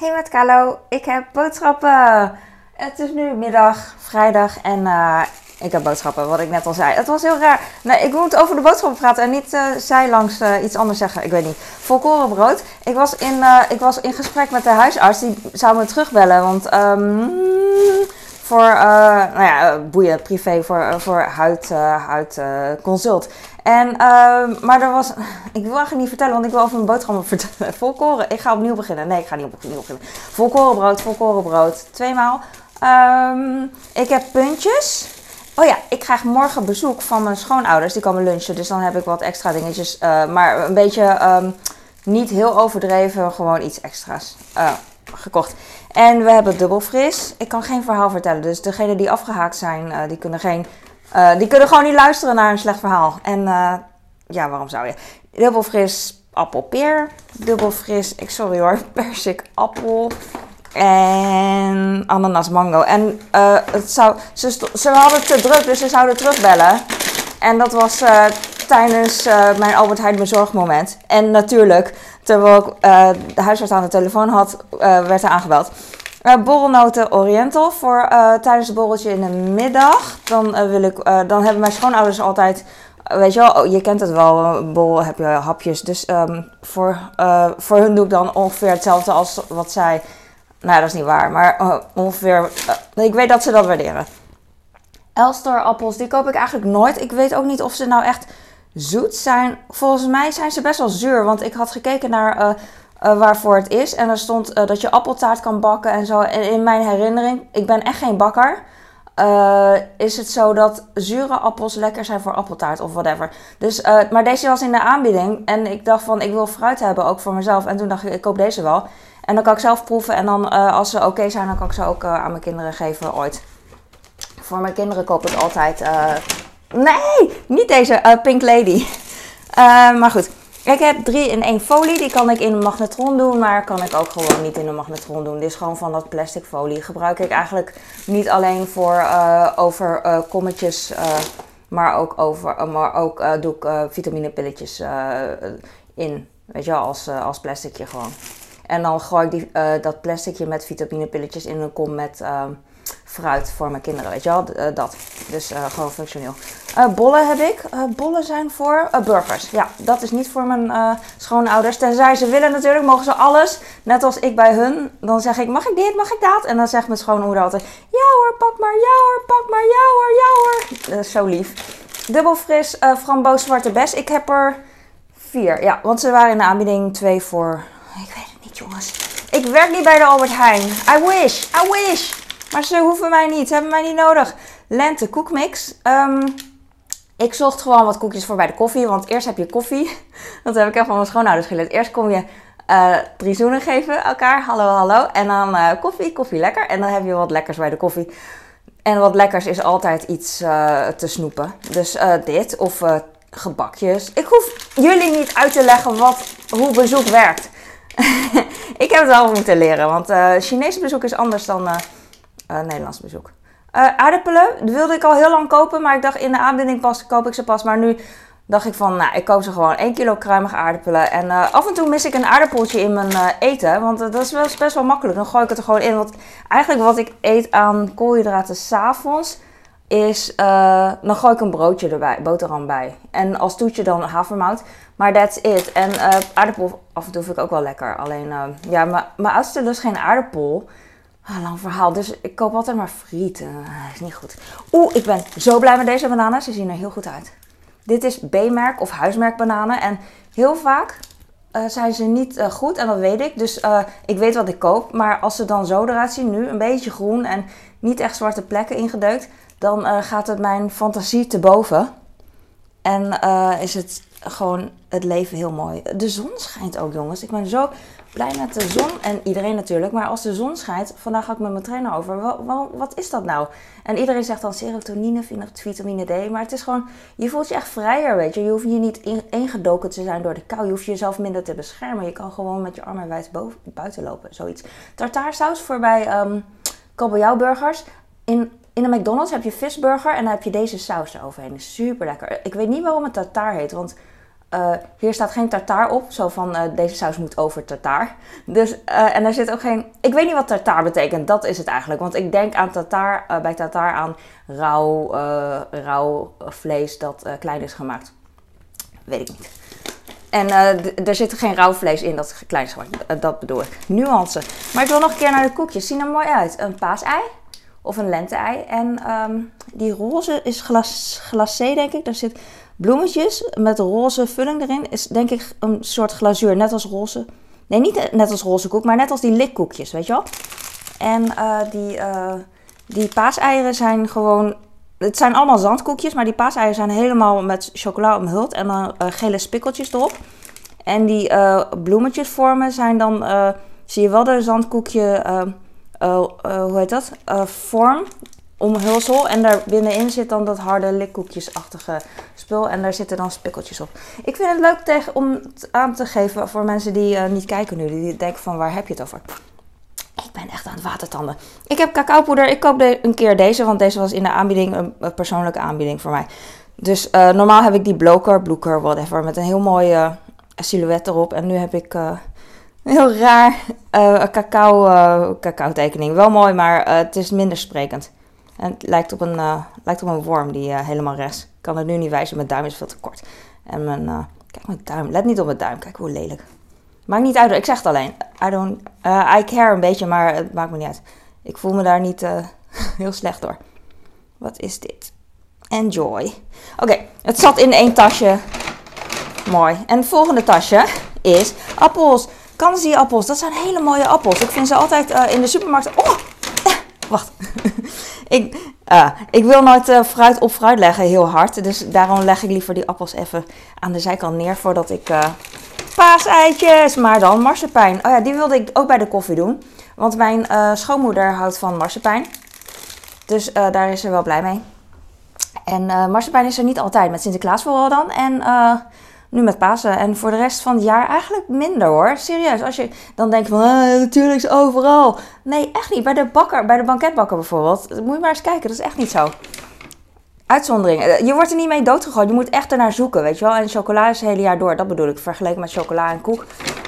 Hey met Carlo, ik heb boodschappen. Het is nu middag, vrijdag en uh, ik heb boodschappen, wat ik net al zei. Het was heel raar. Nee, ik moet over de boodschappen praten en niet uh, zij langs uh, iets anders zeggen. Ik weet niet. Volkorenbrood. Ik was, in, ik was in gesprek met de huisarts, die zou me terugbellen. Want um, voor, nou ja, boeien, privé, voor, voor huid, huidconsult. En, uh, maar er was, ik wil eigenlijk niet vertellen, want ik wil over mijn boterhammen vertellen. Volkoren, ik ga opnieuw beginnen. Nee, ik ga niet opnieuw beginnen. Volkorenbrood, volkorenbrood, tweemaal. Um, ik heb puntjes. Oh ja, ik krijg morgen bezoek van mijn schoonouders. Die komen lunchen, dus dan heb ik wat extra dingetjes. Uh, maar een beetje um, niet heel overdreven, gewoon iets extra's uh, gekocht. En we hebben dubbel fris. Ik kan geen verhaal vertellen, dus degenen die afgehaakt zijn, uh, die kunnen geen uh, die kunnen gewoon niet luisteren naar een slecht verhaal. En uh, ja, waarom zou je? Dubbel fris appel peer. Dubbel fris, ik sorry hoor, persik appel. En ananas mango. En uh, het zou, ze, ze hadden te druk, dus ze zouden terugbellen. En dat was tijdens mijn Albert Heijn bezorgmoment. En natuurlijk, terwijl ik de huisarts aan de telefoon had, werd er aangebeld. Uh, borrelnoten Oriental voor uh, tijdens het borreltje in de middag. Dan, uh, wil ik, dan hebben mijn schoonouders altijd, weet je wel, oh, je kent het wel, borrel heb je hapjes. Dus um, voor, voor hun doe ik dan ongeveer hetzelfde als wat zij. Nou, dat is niet waar, maar ongeveer. ik weet dat ze dat waarderen. Elster appels, die koop ik eigenlijk nooit. Ik weet ook niet of ze nou echt zoet zijn. Volgens mij zijn ze best wel zuur, want ik had gekeken naar uh, waarvoor het is. En er stond uh, dat je appeltaart kan bakken en zo. En in mijn herinnering, ik ben echt geen bakker. Uh, is het zo dat zure appels lekker zijn voor appeltaart of whatever. Dus, maar deze was in de aanbieding. En ik dacht van, ik wil fruit hebben ook voor mezelf. En toen dacht ik, ik koop deze wel. En dan kan ik zelf proeven. En dan als ze oké zijn, dan kan ik ze ook aan mijn kinderen geven ooit. Voor mijn kinderen koop ik altijd... nee, niet deze Pink Lady. maar goed. Ik heb drie in één folie. Die kan ik in een magnetron doen, maar kan ik ook gewoon niet in een magnetron doen. Dit is gewoon van dat plastic folie. Gebruik ik eigenlijk niet alleen voor uh, over uh, kommetjes, uh, maar ook, over, maar ook doe ik vitaminepilletjes in. Weet je wel, als, als plasticje gewoon. En dan gooi ik die, dat plasticje met vitaminepilletjes in een kom met fruit voor mijn kinderen, weet je wel, uh, dat. Dus uh, gewoon functioneel. Uh, bollen heb ik. bollen zijn voor burgers. Ja, dat is niet voor mijn schoonouders. Tenzij ze willen natuurlijk, mogen ze alles. Net als ik bij hun. Dan zeg ik, mag ik dit, mag ik dat? En dan zegt mijn schoonmoeder altijd, ja hoor, pak maar, ja hoor, pak maar, ja hoor, ja hoor. Dat is zo lief. Dubbel fris framboos zwarte bes. Ik heb er vier. Ja, want ze waren in de aanbieding twee voor... Ik weet het niet, jongens. Ik werk niet bij de Albert Heijn. I wish, I wish. Maar ze hoeven mij niet, ze hebben mij niet nodig. Lente koekmix. Um, ik zocht gewoon wat koekjes voor bij de koffie. Want eerst heb je koffie. Dat heb ik echt van mijn schoonouders geleerd. Eerst kom je uh, drie zoenen geven elkaar. Hallo, hallo. En dan uh, koffie, koffie lekker. En dan heb je wat lekkers bij de koffie. En wat lekkers is altijd iets uh, te snoepen. Dus dit of gebakjes. Ik hoef jullie niet uit te leggen wat, hoe bezoek werkt. ik heb het al moeten leren. Want Chinese bezoek is anders dan uh, Nederlands bezoek. Uh, aardappelen wilde ik al heel lang kopen, maar ik dacht in de aanbieding pas, koop ik ze pas. Maar nu dacht ik van, nou, ik koop ze gewoon 1 kilo kruimige aardappelen. En uh, af en toe mis ik een aardappeltje in mijn eten, want dat is wel, best wel makkelijk. Dan gooi ik het er gewoon in. Want eigenlijk wat ik eet aan koolhydraten s'avonds is, dan gooi ik een broodje erbij, boterham bij. En als toetje dan havermout. Maar that's it. En aardappel af en toe vind ik ook wel lekker. Alleen, ja, mijn oudste dus geen aardappel. Ah, lang verhaal. Dus ik koop altijd maar friet. Uh, is niet goed. Oeh, ik ben zo blij met deze bananen. Ze zien er heel goed uit. Dit is B-merk of huismerk bananen. En heel vaak uh, zijn ze niet uh, goed. En dat weet ik. Dus ik weet wat ik koop. Maar als ze dan zo eruit zien, nu een beetje groen en niet echt zwarte plekken ingedeukt. Dan gaat het mijn fantasie te boven. En is het gewoon het leven heel mooi. De zon schijnt ook, jongens. Ik ben zo blij met de zon en iedereen natuurlijk. Maar als de zon schijnt, vandaag ga ik met mijn trainer over. Wat, wat, is dat nou? En iedereen zegt dan serotonine, vitamine D. Maar het is gewoon, je voelt je echt vrijer, weet je. Je hoeft hier niet ingedoken te zijn door de kou. Je hoeft jezelf minder te beschermen. Je kan gewoon met je armen wijd buiten lopen, zoiets. Tartaarsaus voor bij um, kabeljauwburgers. In in de McDonald's heb je visburger en dan heb je deze saus eroverheen. Super lekker. Ik weet niet waarom het tartaar heet, want eh, hier staat geen tartaar op, zo van eh, deze saus moet over tartaar. Dus, eh, en er zit ook geen, ik weet niet wat tartaar betekent, dat is het eigenlijk. Want ik denk aan tartaar, bij tartaar aan rauw, rauw vlees dat klein is gemaakt. Weet ik niet. En er zit geen rauw vlees in dat klein is gemaakt, dat bedoel ik. Nuance. Maar ik wil nog een keer naar de koekjes, zien er mooi uit. Een paasei of een lente-ei. En ehm, die roze is glas, glacé, denk ik. Daar zit bloemetjes met roze vulling erin. Is denk ik een soort glazuur, net als roze. Nee, niet net als roze koek, maar net als die likkoekjes, weet je wel. En uh, die, uh, die paaseieren zijn gewoon... Het zijn allemaal zandkoekjes, maar die paaseieren zijn helemaal met chocola omhuld. En dan uh, gele spikkeltjes erop. En die bloemetjesvormen zijn dan... zie je wel de zandkoekje hoe heet dat? Vorm, omhulsel. En daar binnenin zit dan dat harde likkoekjesachtige spul. En daar zitten dan spikkeltjes op. Ik vind het leuk tegen, om aan te geven voor mensen die niet kijken nu. Die denken van waar heb je het over? Ik ben echt aan het watertanden. Ik heb cacaopoeder. Ik koop een keer deze, want deze was in de aanbieding een, persoonlijke aanbieding voor mij. Dus normaal heb ik die bloker, bloeker, whatever, met een heel mooie silhouet erop. En nu heb ik heel raar uh, cacao, uh, cacao tekening. Wel mooi, maar uh, het is minder sprekend. En het lijkt op een, lijkt op een worm die helemaal rechts. Ik kan het nu niet wijzen, mijn duim is veel te kort. En mijn, kijk mijn duim, let niet op mijn duim, kijk hoe lelijk. Maakt niet uit, ik zeg het alleen. I, don't, I care een beetje, maar het maakt me niet uit. Ik voel me daar niet heel slecht door. Wat is dit? Enjoy. Oké, het zat in één tasje. Mooi. En het volgende tasje is appels. Kansi appels, dat zijn hele mooie appels. Ik vind ze altijd in de supermarkt. Oh, eh, wacht. Ik, uh, ik wil nooit fruit op fruit leggen, heel hard. Dus daarom leg ik liever die appels even aan de zijkant neer voordat ik. paaseitjes, maar dan marsepein. Oh ja, die wilde ik ook bij de koffie doen. Want mijn schoonmoeder houdt van marsepein. Dus daar is ze wel blij mee. En marsepein is er niet altijd, met Sinterklaas vooral dan. En nu met Pasen. En voor de rest van het jaar eigenlijk minder hoor. Serieus. Als je dan denkt van, ah, natuurlijk is overal. Nee, echt niet. Bij de bakker, bij de banketbakker bijvoorbeeld. Moet je maar eens kijken. Dat is echt niet zo. Uitzondering. Eh, je wordt er niet mee doodgegooid. Je moet echt ernaar zoeken, weet je wel. En chocola is het hele jaar door. Dat bedoel ik. Vergeleken met chocola en koek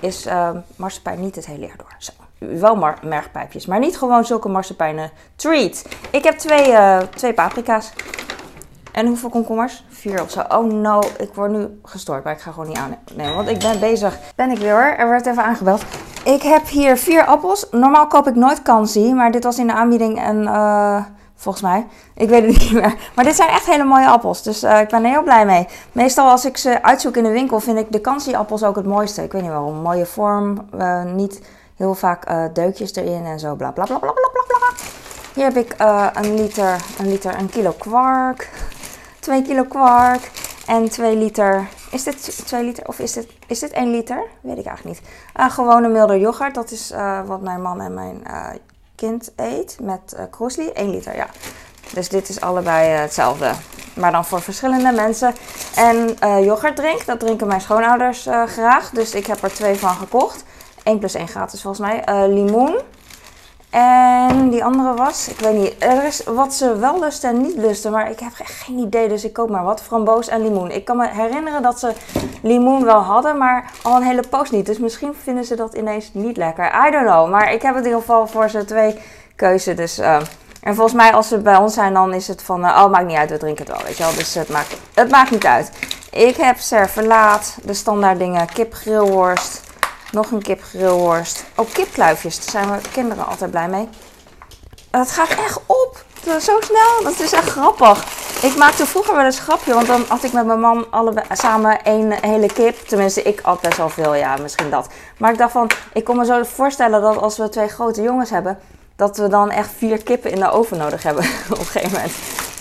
is uh, marsepein niet het hele jaar door. Zo. Wel mar mergpijpjes. Maar niet gewoon zulke marsepeinen treat. Ik heb twee, uh, twee paprika's. En hoeveel komkommers? Vier of zo. Oh no, ik word nu gestoord, maar ik ga gewoon niet aannemen. Want ik ben bezig. Ben ik weer hoor. Er werd even aangebeld. Ik heb hier vier appels. Normaal koop ik nooit kansi, maar dit was in de aanbieding en uh, volgens mij. Ik weet het niet meer. Maar dit zijn echt hele mooie appels. Dus uh, ik ben er heel blij mee. Meestal als ik ze uitzoek in de winkel, vind ik de kansi appels ook het mooiste. Ik weet niet waarom. Mooie vorm. Uh, niet heel vaak deukjes erin en zo. Bla bla bla bla bla bla. Hier heb ik een liter, een liter, een kilo kwark. 2 kilo kwark en 2 liter. Is dit 2 liter of is dit, is dit 1 liter? Weet ik eigenlijk niet. Uh, gewone milde yoghurt, dat is uh, wat mijn man en mijn uh, kind eet met uh, kroesli. 1 liter, ja. Dus dit is allebei hetzelfde. Maar dan voor verschillende mensen. En yoghurt drink, dat drinken mijn schoonouders graag. Dus ik heb er twee van gekocht. 1 plus 1 gratis volgens mij. limoen en die andere was, ik weet niet, er is wat ze wel lusten en niet lusten, maar ik heb echt geen idee, dus ik koop maar wat. Framboos en limoen. Ik kan me herinneren dat ze limoen wel hadden, maar al een hele poos niet. Dus misschien vinden ze dat ineens niet lekker. I don't know, maar ik heb het in ieder geval voor ze twee keuzen. Dus, uh, en volgens mij als ze bij ons zijn, dan is het van, uh, oh maakt niet uit, we drinken het wel, weet je wel. Dus het maakt, het maakt niet uit. Ik heb servelaat, de standaard dingen, kip, grillworst, nog een kip grillworst. Oh, kipkluifjes. Daar zijn we kinderen altijd blij mee. Het gaat echt op. Zo snel. Dat is echt grappig. Ik maakte vroeger wel eens een grapje. Want dan had ik met mijn man alle, samen één hele kip. Tenminste, ik at best wel veel. Ja, misschien dat. Maar ik dacht van, ik kon me zo voorstellen dat als we twee grote jongens hebben. Dat we dan echt vier kippen in de oven nodig hebben. op een gegeven moment.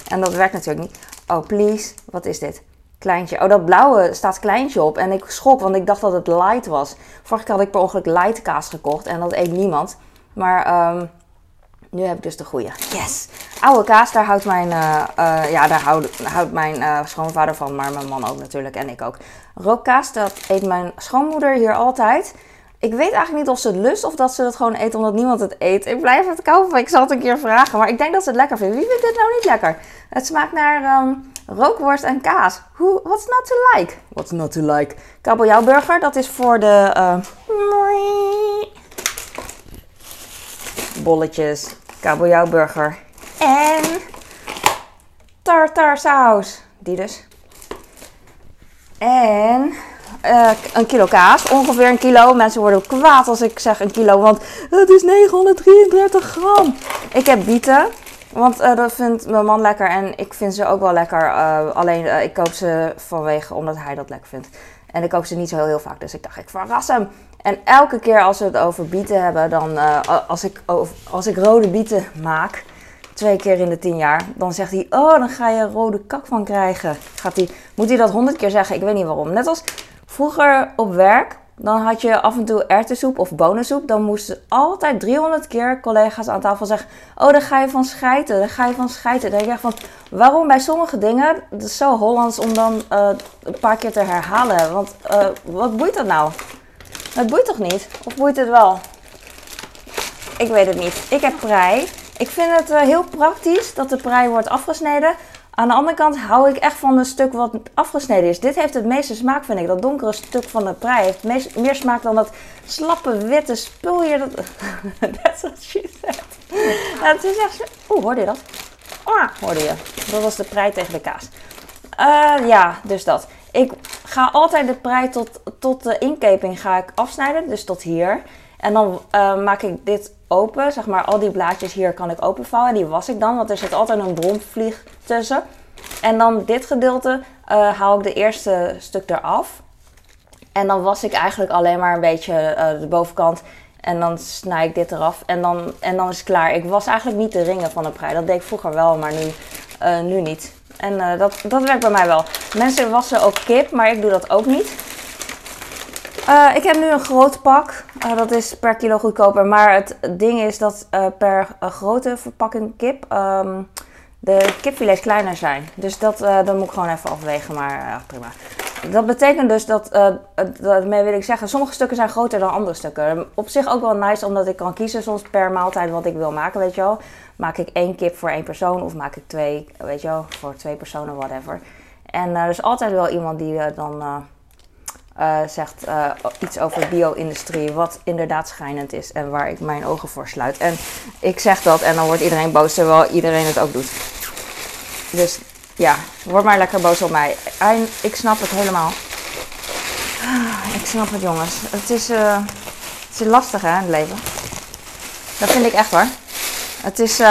En dat werkt natuurlijk niet. Oh, please. Wat is dit? Kleintje. Oh, dat blauwe staat kleintje op. En ik schrok, want ik dacht dat het light was. Vorige keer had ik per ongeluk light kaas gekocht. En dat eet niemand. Maar um, nu heb ik dus de goede. Yes! Oude kaas, daar houdt mijn, uh, uh, ja, daar houdt, mijn uh, schoonvader van. Maar mijn man ook natuurlijk. En ik ook. Rookkaas, dat eet mijn schoonmoeder hier altijd. ik weet eigenlijk niet of ze het lust of dat ze het gewoon eet omdat niemand het eet. Ik blijf het kopen. Ik zal het een keer vragen. Maar ik denk dat ze het lekker vinden. Wie vindt dit nou niet lekker? Het smaakt naar um, rookworst en kaas. Hoe, what's not to like? What's not to like? Kabeljauwburger, dat is voor de uh, bolletjes. Kabeljauwburger. En tartarsaus. Die dus. En uh, een kilo kaas, ongeveer een kilo. Mensen worden kwaad als ik zeg een kilo, want het is 933 gram. Ik heb bieten, want uh, dat vindt mijn man lekker en ik vind ze ook wel lekker. Uh, alleen ik koop ze vanwege omdat hij dat lekker vindt. En ik koop ze niet zo heel, heel vaak, dus ik dacht ik verras hem. En elke keer als we het over bieten hebben, dan als, ik, als ik rode bieten maak, twee keer in de tien jaar, dan zegt hij: Oh, dan ga je rode kak van krijgen. Gaat hij, moet hij dat honderd keer zeggen? Ik weet niet waarom. Net als Vroeger op werk, dan had je af en toe erwtensoep of bonensoep. Dan moesten altijd 300 keer collega's aan tafel zeggen: Oh, daar ga je van schijten, daar ga je van schijten. Dan denk je van: waarom bij sommige dingen, het is zo Hollands om dan uh, een paar keer te herhalen. Want uh, wat boeit dat nou? Het boeit toch niet? Of boeit het wel? Ik weet het niet. Ik heb prei. Ik vind het uh, heel praktisch dat de prei wordt afgesneden. Aan de andere kant hou ik echt van een stuk wat afgesneden is. Dit heeft het meeste smaak, vind ik. Dat donkere stuk van de prei heeft meer smaak dan dat slappe witte spul hier. Dat, that's what she said. het is echt... Oeh, hoorde je dat? Ah, hoorde je. Dat was de prei tegen de kaas. Uh, ja, dus dat. Ik ga altijd de prei tot, tot de inkeping ga ik afsnijden. Dus tot hier. En dan uh, maak ik dit open. Zeg maar, al die blaadjes hier kan ik openvouwen. En die was ik dan, want er zit altijd een bromvlieg tussen. En dan dit gedeelte uh, haal ik de eerste stuk eraf. En dan was ik eigenlijk alleen maar een beetje uh, de bovenkant. En dan snij ik dit eraf. En dan, en dan is het klaar. Ik was eigenlijk niet de ringen van de prei. Dat deed ik vroeger wel, maar nu, nu niet. En dat, dat werkt bij mij wel. Mensen wassen ook kip, maar ik doe dat ook niet. Uh, ik heb nu een groot pak. Uh, dat is per kilo goedkoper. Maar het ding is dat uh, per grote verpakking kip um, de kipfilets kleiner zijn. Dus dat, dat moet ik gewoon even afwegen. Maar prima. Dat betekent dus dat, daarmee wil ik zeggen, sommige stukken zijn groter dan andere stukken. Op zich ook wel nice, omdat ik kan kiezen soms per maaltijd wat ik wil maken, weet je wel. Maak ik één kip voor één persoon of maak ik twee, weet je wel, voor twee personen, whatever. En er is altijd wel iemand die dan uh, zegt uh, iets over bio-industrie, wat inderdaad schijnend is en waar ik mijn ogen voor sluit. En ik zeg dat en dan wordt iedereen boos, terwijl iedereen het ook doet. Dus ja, word maar lekker boos op mij. Ik snap het helemaal. Ik snap het, jongens. Het is, uh, het is lastig, hè, het leven. Dat vind ik echt hoor. Het is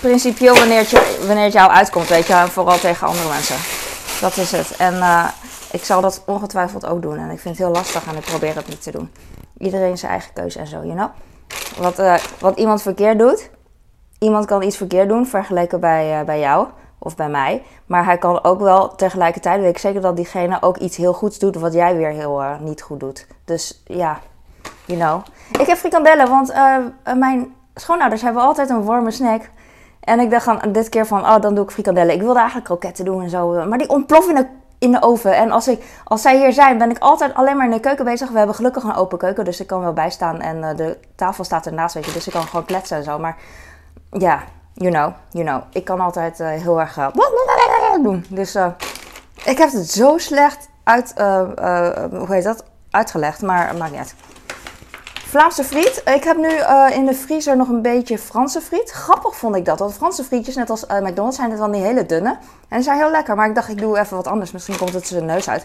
principieel wanneer het, je, wanneer het jou uitkomt, weet je, vooral tegen andere mensen. Dat is het. En ik zal dat ongetwijfeld ook doen. En ik vind het heel lastig en ik probeer het niet te doen. Iedereen zijn eigen keuze en zo, you know. Wat, uh, wat iemand verkeerd doet. Iemand kan iets verkeerd doen vergeleken bij, uh, bij jou of bij mij. Maar hij kan ook wel tegelijkertijd, weet ik zeker dat diegene ook iets heel goeds doet. Wat jij weer heel uh, niet goed doet. Dus ja, you know. Ik heb frikandellen, want mijn schoonouders hebben altijd een warme snack. En ik dacht aan dit keer van, oh, dan doe ik frikandellen. Ik wilde eigenlijk kroketten doen en zo. Maar die ontploffen in de in de oven. En als, ik, als zij hier zijn, ben ik altijd alleen maar in de keuken bezig. We hebben gelukkig een open keuken, dus ik kan wel bijstaan. En uh, de tafel staat ernaast, weet je, dus ik kan gewoon kletsen en zo. Maar ja, you know, you know. Ik kan altijd uh, heel erg uh, doen. Dus ik heb het zo slecht uit, hoe heet dat, uitgelegd, maar maakt niet uit. Vlaamse friet. Ik heb nu uh, in de vriezer nog een beetje Franse friet. Grappig vond ik dat. Want Franse frietjes, net als uh, McDonald's, zijn het dan die hele dunne. En die zijn heel lekker. Maar ik dacht, ik doe even wat anders. Misschien komt het zijn neus uit.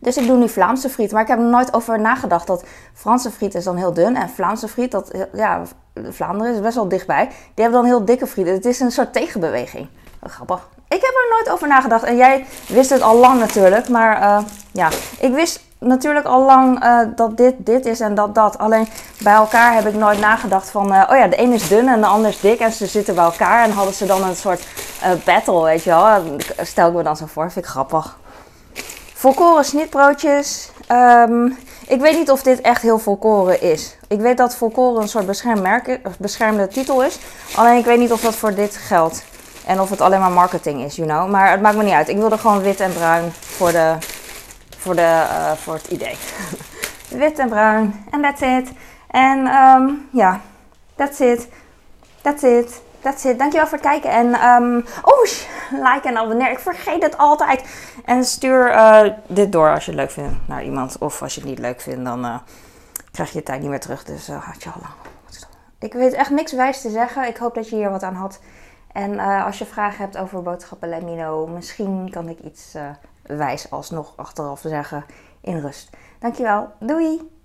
Dus ik doe nu Vlaamse friet. Maar ik heb er nooit over nagedacht dat Franse friet is dan heel dun. En Vlaamse friet, dat, ja, Vlaanderen is best wel dichtbij. Die hebben dan heel dikke frieten. Het is een soort tegenbeweging. Grappig. Ik heb er nooit over nagedacht. En jij wist het al lang natuurlijk. Maar ja, ik wist natuurlijk al lang uh, dat dit dit is en dat dat. Alleen bij elkaar heb ik nooit nagedacht van, uh, oh ja, de een is dun en de ander is dik en ze zitten bij elkaar. En hadden ze dan een soort uh, battle, weet je wel. Stel ik me dan zo voor, vind ik grappig. Volkoren snitbroodjes. Um, ik weet niet of dit echt heel volkoren is. Ik weet dat volkoren een soort beschermd merk, beschermde titel is. Alleen ik weet niet of dat voor dit geldt. En of het alleen maar marketing is, you know. Maar het maakt me niet uit. Ik wilde gewoon wit en bruin voor de voor, de, uh, voor het idee. wit en bruin. En that's it. En ehm, ja, that's it. That's it. That's it. Dankjewel voor het kijken. En um, oh, like en abonneer. Ik vergeet het altijd. En stuur uh, dit door als je het leuk vindt naar iemand. Of als je het niet leuk vindt, dan uh, krijg je je tijd niet meer terug. Dus uh, had je al lang. Ik weet echt niks wijs te zeggen. Ik hoop dat je hier wat aan had. En als je vragen hebt over boodschappen, let me know. Misschien kan ik iets wijs alsnog achteraf zeggen in rust. Dankjewel. Doei!